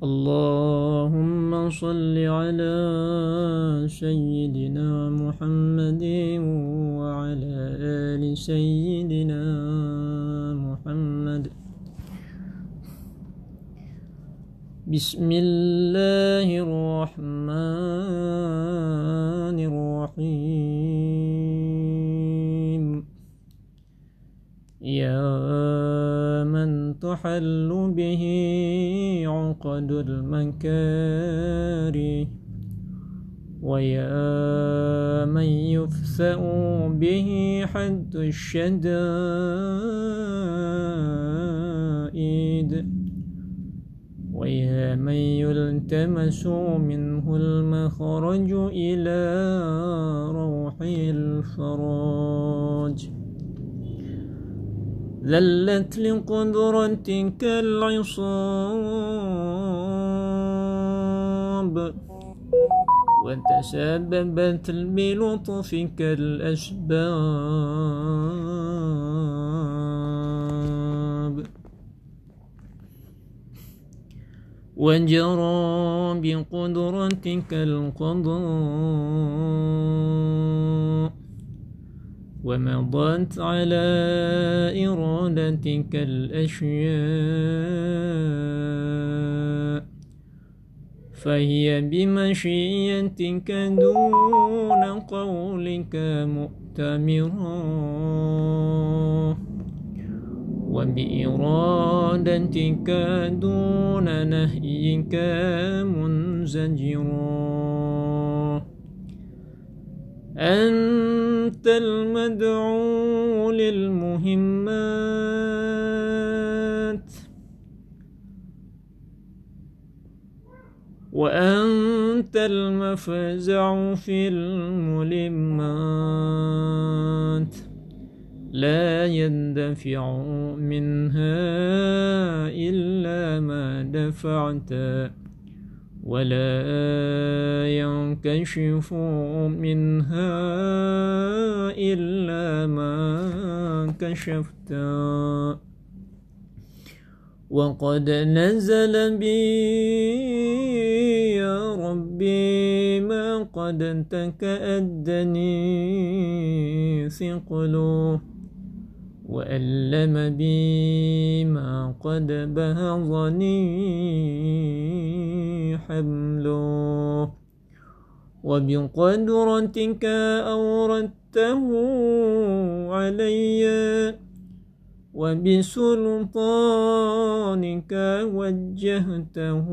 اللهم صل على سيدنا محمد وعلى آل سيدنا محمد. بسم الله الرحمن الرحيم. يا تحل به عقد المكاره ويا من يفسأ به حد الشدائد. ويا من يلتمس منه المخرج إلى روح الفراج. ذلت لقدرتك العصاب وتسببت بلطفك الأسباب وجرى بقدرتك القضاء. ومضت على إرادتك الأشياء. فهي بمشيتك دون قولك مؤتمرا. وبإرادتك دون نهيك منزجرا. أنت المدعو للمهمات. وأنت المفزع في الملمات. لا يندفع منها إلا ما دفعت. ولا ينكشف منها إلا ما كشفت. وقد نزل بي يا ربي ما قد تكأدني ثقله. وألم بي ما قد بهضني حمله. وبقدرتك أوردته علي وبسلطانك وجهته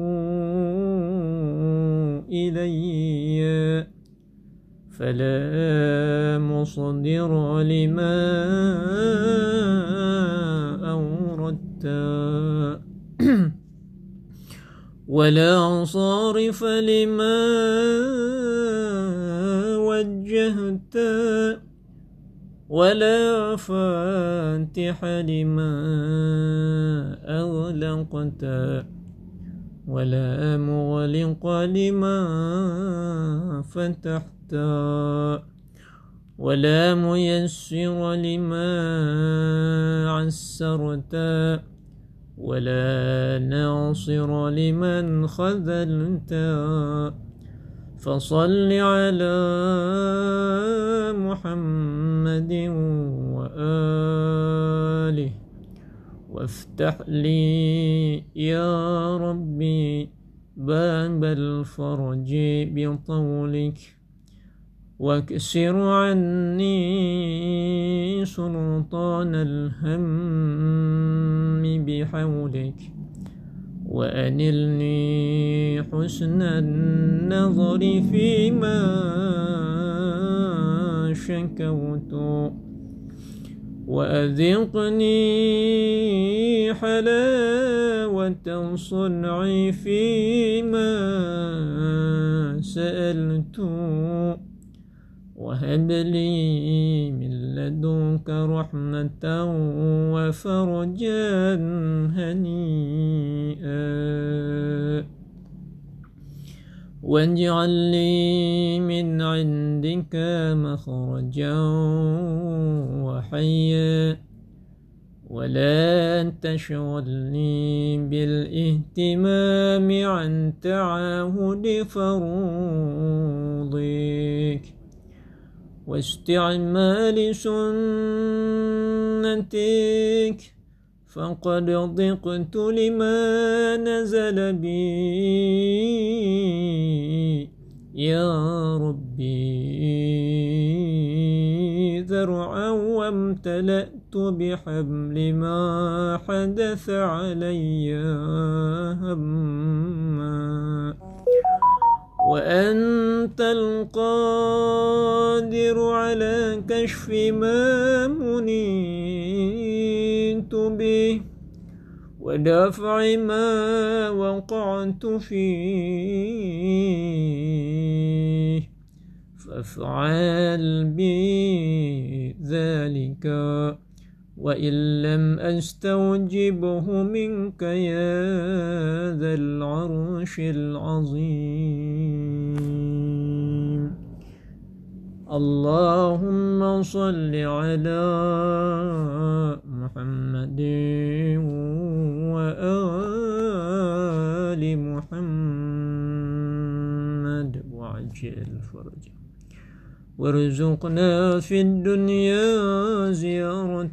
إليّ. فلا مصدر لما أوردت. ولا صارف لما وجهت. ولا فاتح لما أغلقت. ولا مغلق لما فتحت. ولا ميسر لما عسرت ولا ناصر لمن خذلت. فصل على محمد وآله وافتح لي يا ربي باب الفرج بطولك. واكسر عني سلطان الهم بحولك وأنلني حسن النظر فيما شكوت وأذقني حلاوة الصنع فيما سألت وهب لي من لدنك رحمة وفرجا هنيئا. واجعل لي من عندك مخرجا وحيا. ولا تشغلني بالإهتمام عن تعاهد فروضك واستعمال سنتك فقد ضقت لما نزل بي. يا ربي ذرعا وامتلأت بحمل ما حدث علي هما. وأنت القادر على كشف ما منيت به ودفع ما وقعت فيه فافعل بي ذلك وإن لم أستوجبه منك يا ذا العرش العظيم. اللهم صل على محمد وآل محمد. وعجل فرجه وارزقنا في الدنيا زيارة